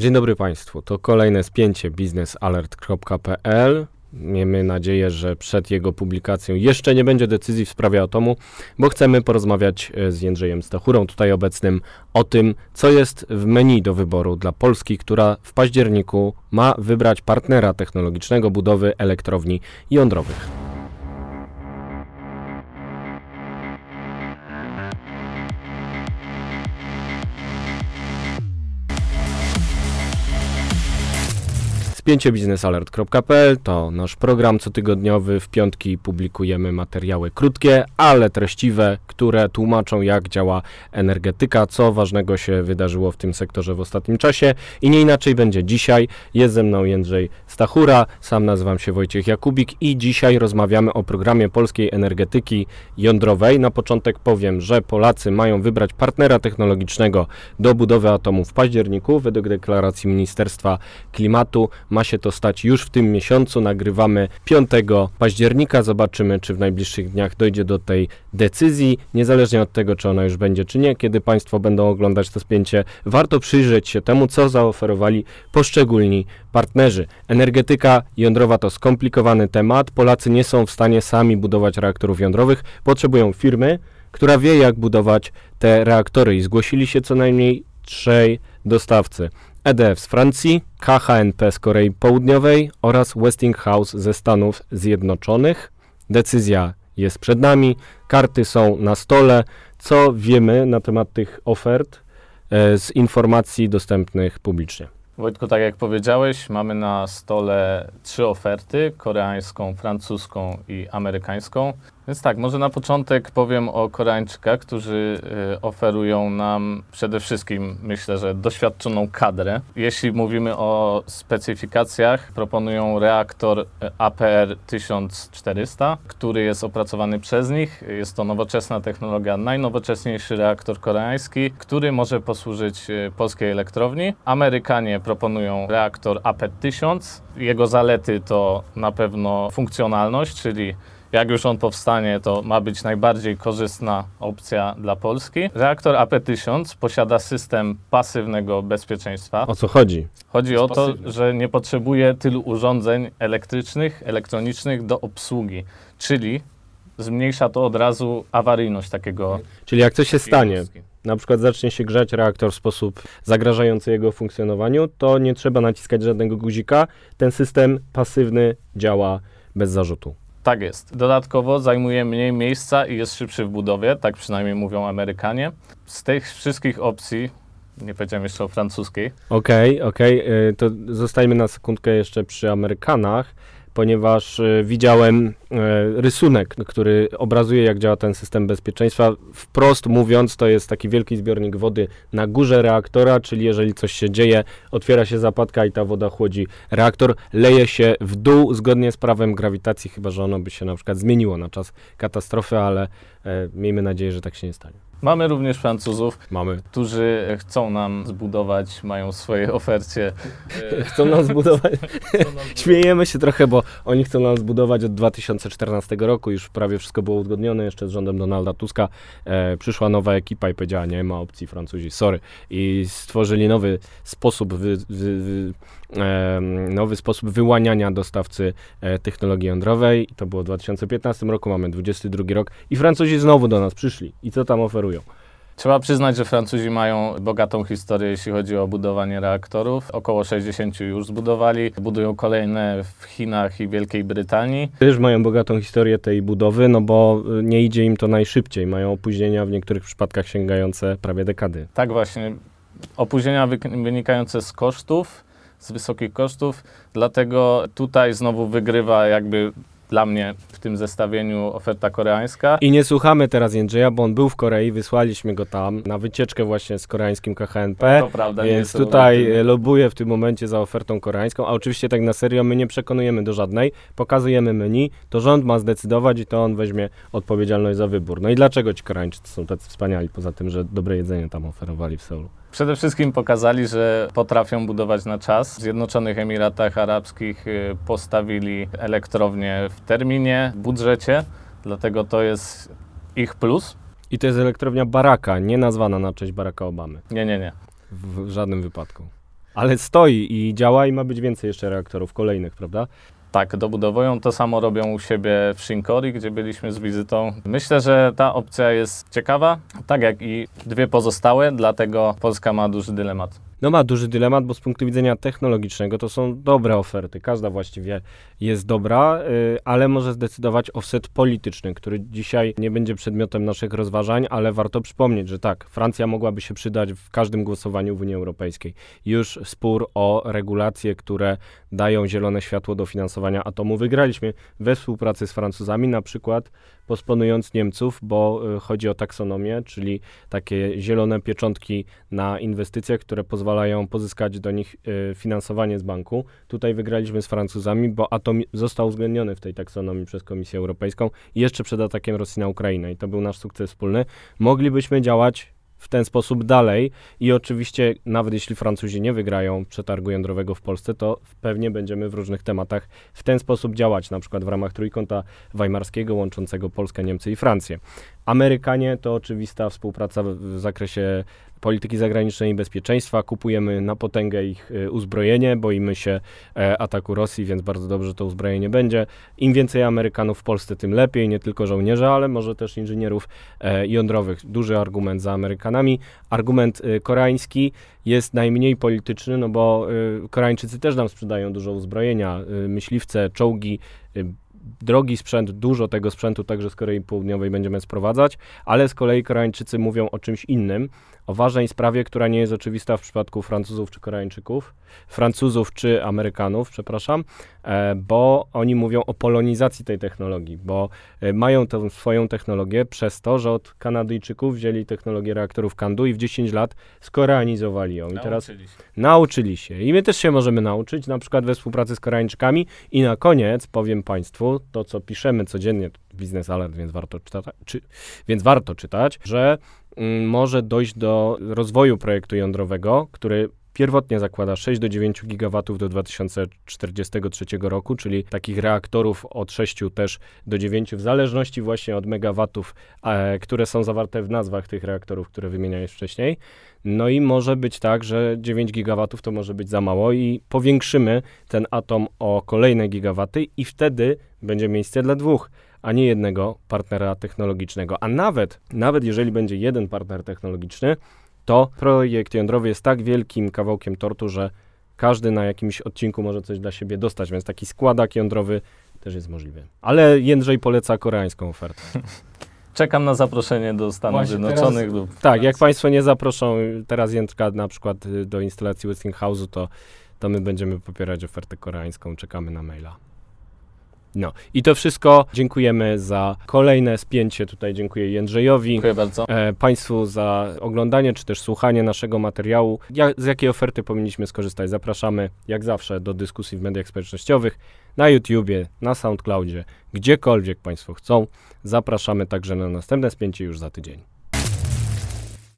Dzień dobry Państwu. To kolejne spięcie biznesalert.pl. Miejmy nadzieję, że przed jego publikacją jeszcze nie będzie decyzji w sprawie atomu, bo chcemy porozmawiać e, z Jędrzejem Stachurą, tutaj obecnym, o tym, co jest w menu do wyboru dla Polski, która w październiku ma wybrać partnera technologicznego budowy elektrowni jądrowych. Spięcie biznesalert.pl to nasz program cotygodniowy. W piątki publikujemy materiały krótkie, ale treściwe, które tłumaczą, jak działa energetyka, co ważnego się wydarzyło w tym sektorze w ostatnim czasie. I nie inaczej będzie dzisiaj. Jest ze mną Jędrzej Stachura, sam nazywam się Wojciech Jakubik i dzisiaj rozmawiamy o programie polskiej energetyki jądrowej. Na początek powiem, że Polacy mają wybrać partnera technologicznego do budowy atomu w październiku. Według deklaracji Ministerstwa Klimatu ma się to stać już w tym miesiącu. Nagrywamy 5 października. Zobaczymy, czy w najbliższych dniach dojdzie do tej decyzji. Niezależnie od tego, czy ona już będzie, czy nie, kiedy Państwo będą oglądać to spięcie, warto przyjrzeć się temu, co zaoferowali poszczególni partnerzy. Energetyka jądrowa to skomplikowany temat. Polacy nie są w stanie sami budować reaktorów jądrowych. Potrzebują firmy, która wie, jak budować te reaktory i zgłosili się co najmniej trzej dostawcy. EDF z Francji, KHNP z Korei Południowej oraz Westinghouse ze Stanów Zjednoczonych. Decyzja jest przed nami, karty są na stole. Co wiemy na temat tych ofert e, z informacji dostępnych publicznie? Wojtku, tak jak powiedziałeś, mamy na stole trzy oferty: koreańską, francuską i amerykańską. Więc tak, może na początek powiem o Koreańczykach, którzy y, oferują nam przede wszystkim, myślę, że doświadczoną kadrę. Jeśli mówimy o specyfikacjach, proponują reaktor y, APR 1400, który jest opracowany przez nich. Jest to nowoczesna technologia, najnowocześniejszy reaktor koreański, który może posłużyć y, polskiej elektrowni. Amerykanie proponują reaktor AP 1000. Jego zalety to na pewno funkcjonalność, czyli jak już on powstanie, to ma być najbardziej korzystna opcja dla Polski. Reaktor AP1000 posiada system pasywnego bezpieczeństwa. O co chodzi? Chodzi o to, że nie potrzebuje tylu urządzeń elektrycznych, elektronicznych do obsługi, czyli zmniejsza to od razu awaryjność takiego. Czyli jak coś się stanie, na przykład zacznie się grzać reaktor w sposób zagrażający jego funkcjonowaniu, to nie trzeba naciskać żadnego guzika. Ten system pasywny działa bez zarzutu. Tak jest. Dodatkowo zajmuje mniej miejsca i jest szybszy w budowie, tak przynajmniej mówią Amerykanie. Z tych wszystkich opcji, nie powiedziałem jeszcze o francuskiej. Okej, okay, okej, okay. to zostajmy na sekundkę jeszcze przy Amerykanach ponieważ e, widziałem e, rysunek, który obrazuje, jak działa ten system bezpieczeństwa. Wprost mówiąc, to jest taki wielki zbiornik wody na górze reaktora, czyli jeżeli coś się dzieje, otwiera się zapadka i ta woda chłodzi reaktor, leje się w dół zgodnie z prawem grawitacji, chyba że ono by się na przykład zmieniło na czas katastrofy, ale e, miejmy nadzieję, że tak się nie stanie. Mamy również Francuzów, Mamy. którzy chcą nam zbudować, mają w swojej ofercie. chcą nam zbudować. Śmiejemy się trochę, bo oni chcą nam zbudować od 2014 roku. Już prawie wszystko było uzgodnione jeszcze z rządem Donalda Tuska. E, przyszła nowa ekipa i powiedziała, nie ma opcji Francuzi, sorry. I stworzyli nowy sposób wy, wy, wy, e, nowy sposób wyłaniania dostawcy e, technologii jądrowej. To było w 2015 roku, mamy 22 rok i Francuzi znowu do nas przyszli. I co tam oferują? Trzeba przyznać, że Francuzi mają bogatą historię, jeśli chodzi o budowanie reaktorów. Około 60 już zbudowali. Budują kolejne w Chinach i Wielkiej Brytanii. Też mają bogatą historię tej budowy, no bo y, nie idzie im to najszybciej. Mają opóźnienia w niektórych przypadkach sięgające prawie dekady. Tak właśnie. Opóźnienia wynikające z kosztów, z wysokich kosztów, dlatego tutaj znowu wygrywa jakby dla mnie w tym zestawieniu oferta koreańska. I nie słuchamy teraz Jędrzeja, bo on był w Korei, wysłaliśmy go tam na wycieczkę właśnie z koreańskim KHNP. To prawda, więc tutaj lobuję w tym momencie za ofertą koreańską, a oczywiście tak na serio my nie przekonujemy do żadnej, pokazujemy menu, to rząd ma zdecydować i to on weźmie odpowiedzialność za wybór. No i dlaczego ci Koreańczycy są tacy wspaniali, poza tym, że dobre jedzenie tam oferowali w Seulu? Przede wszystkim pokazali, że potrafią budować na czas. W Zjednoczonych Emiratach Arabskich y, postawili elektrownię w terminie, w budżecie, dlatego to jest ich plus. I to jest elektrownia Baraka, nie nazwana na cześć Baracka Obamy. Nie, nie, nie. W żadnym wypadku. Ale stoi i działa i ma być więcej jeszcze reaktorów kolejnych, prawda? Tak, dobudowują. To samo robią u siebie w Shinkori, gdzie byliśmy z wizytą. Myślę, że ta opcja jest ciekawa, tak jak i dwie pozostałe, dlatego Polska ma duży dylemat. No ma duży dylemat, bo z punktu widzenia technologicznego to są dobre oferty. Każda właściwie jest dobra, y, ale może zdecydować offset polityczny, który dzisiaj nie będzie przedmiotem naszych rozważań, ale warto przypomnieć, że tak, Francja mogłaby się przydać w każdym głosowaniu w Unii Europejskiej. Już spór o regulacje, które dają zielone światło do finansowania atomu wygraliśmy we współpracy z Francuzami, na przykład posponując Niemców, bo y, chodzi o taksonomię, czyli takie zielone pieczątki na inwestycje, które pozwalają pozyskać do nich y, finansowanie z banku. Tutaj wygraliśmy z Francuzami, bo atom został uwzględniony w tej taksonomii przez Komisję Europejską jeszcze przed atakiem Rosji na Ukrainę i to był nasz sukces wspólny. Moglibyśmy działać w ten sposób dalej i oczywiście nawet jeśli Francuzi nie wygrają przetargu jądrowego w Polsce, to pewnie będziemy w różnych tematach w ten sposób działać, na przykład w ramach trójkąta weimarskiego łączącego Polskę, Niemcy i Francję. Amerykanie to oczywista współpraca w zakresie polityki zagranicznej i bezpieczeństwa. Kupujemy na potęgę ich y, uzbrojenie, boimy się e, ataku Rosji, więc bardzo dobrze to uzbrojenie będzie. Im więcej Amerykanów w Polsce, tym lepiej, nie tylko żołnierzy, ale może też inżynierów e, jądrowych. Duży argument za Amerykanami. Argument y, koreański jest najmniej polityczny, no bo y, Koreańczycy też nam sprzedają dużo uzbrojenia, myśliwce, czołgi, drogi sprzęt, dużo tego sprzętu także z Korei Południowej będziemy sprowadzać, ale z kolei Koreańczycy mówią o czymś innym, o ważnej sprawie, która nie jest oczywista w przypadku Francuzów czy Koreańczyków, Francuzów czy Amerykanów, przepraszam, e, bo oni mówią o polonizacji tej technologii, bo e, mają tę swoją technologię przez to, że od Kanadyjczyków wzięli technologię reaktorów Kandu i w 10 lat skoreanizowali ją. I teraz Nauczyli się. nauczyli się. I my też się możemy nauczyć, na przykład we współpracy z Koreańczykami. I na koniec powiem Państwu to, co piszemy codziennie w Business Alert, więc warto, czyta, czy, więc warto czytać, że może dojść do rozwoju projektu jądrowego, który pierwotnie zakłada 6 do 9 gigawatów do 2043 roku, czyli takich reaktorów od 6 też do 9, w zależności właśnie od megawatów, e, które są zawarte w nazwach tych reaktorów, które wymieniałeś wcześniej. No i może być tak, że 9 gigawatów to może być za mało i powiększymy ten atom o kolejne gigawaty i wtedy będzie miejsce dla dwóch a nie jednego partnera technologicznego. A nawet, nawet jeżeli będzie jeden partner technologiczny, to projekt jądrowy jest tak wielkim kawałkiem tortu, że każdy na jakimś odcinku może coś dla siebie dostać, więc taki składak jądrowy też jest możliwy. Ale Jędrzej poleca koreańską ofertę. Czekam na zaproszenie do Stanów Właśnie Zjednoczonych teraz- lub Tak, jak Państwo nie zaproszą teraz Jędrka na przykład y, do instalacji Westinghouse'u, to, to my będziemy popierać ofertę koreańską, czekamy na maila. No i to wszystko. Dziękujemy za kolejne spięcie. Tutaj dziękuję Jędrzejowi. Dziękuję bardzo. E, Państwu za oglądanie czy też słuchanie naszego materiału. Ja, z jakiej oferty powinniśmy skorzystać? Zapraszamy jak zawsze do dyskusji w mediach społecznościowych, na YouTubie, na SoundCloudzie, gdziekolwiek Państwo chcą. Zapraszamy także na następne spięcie już za tydzień.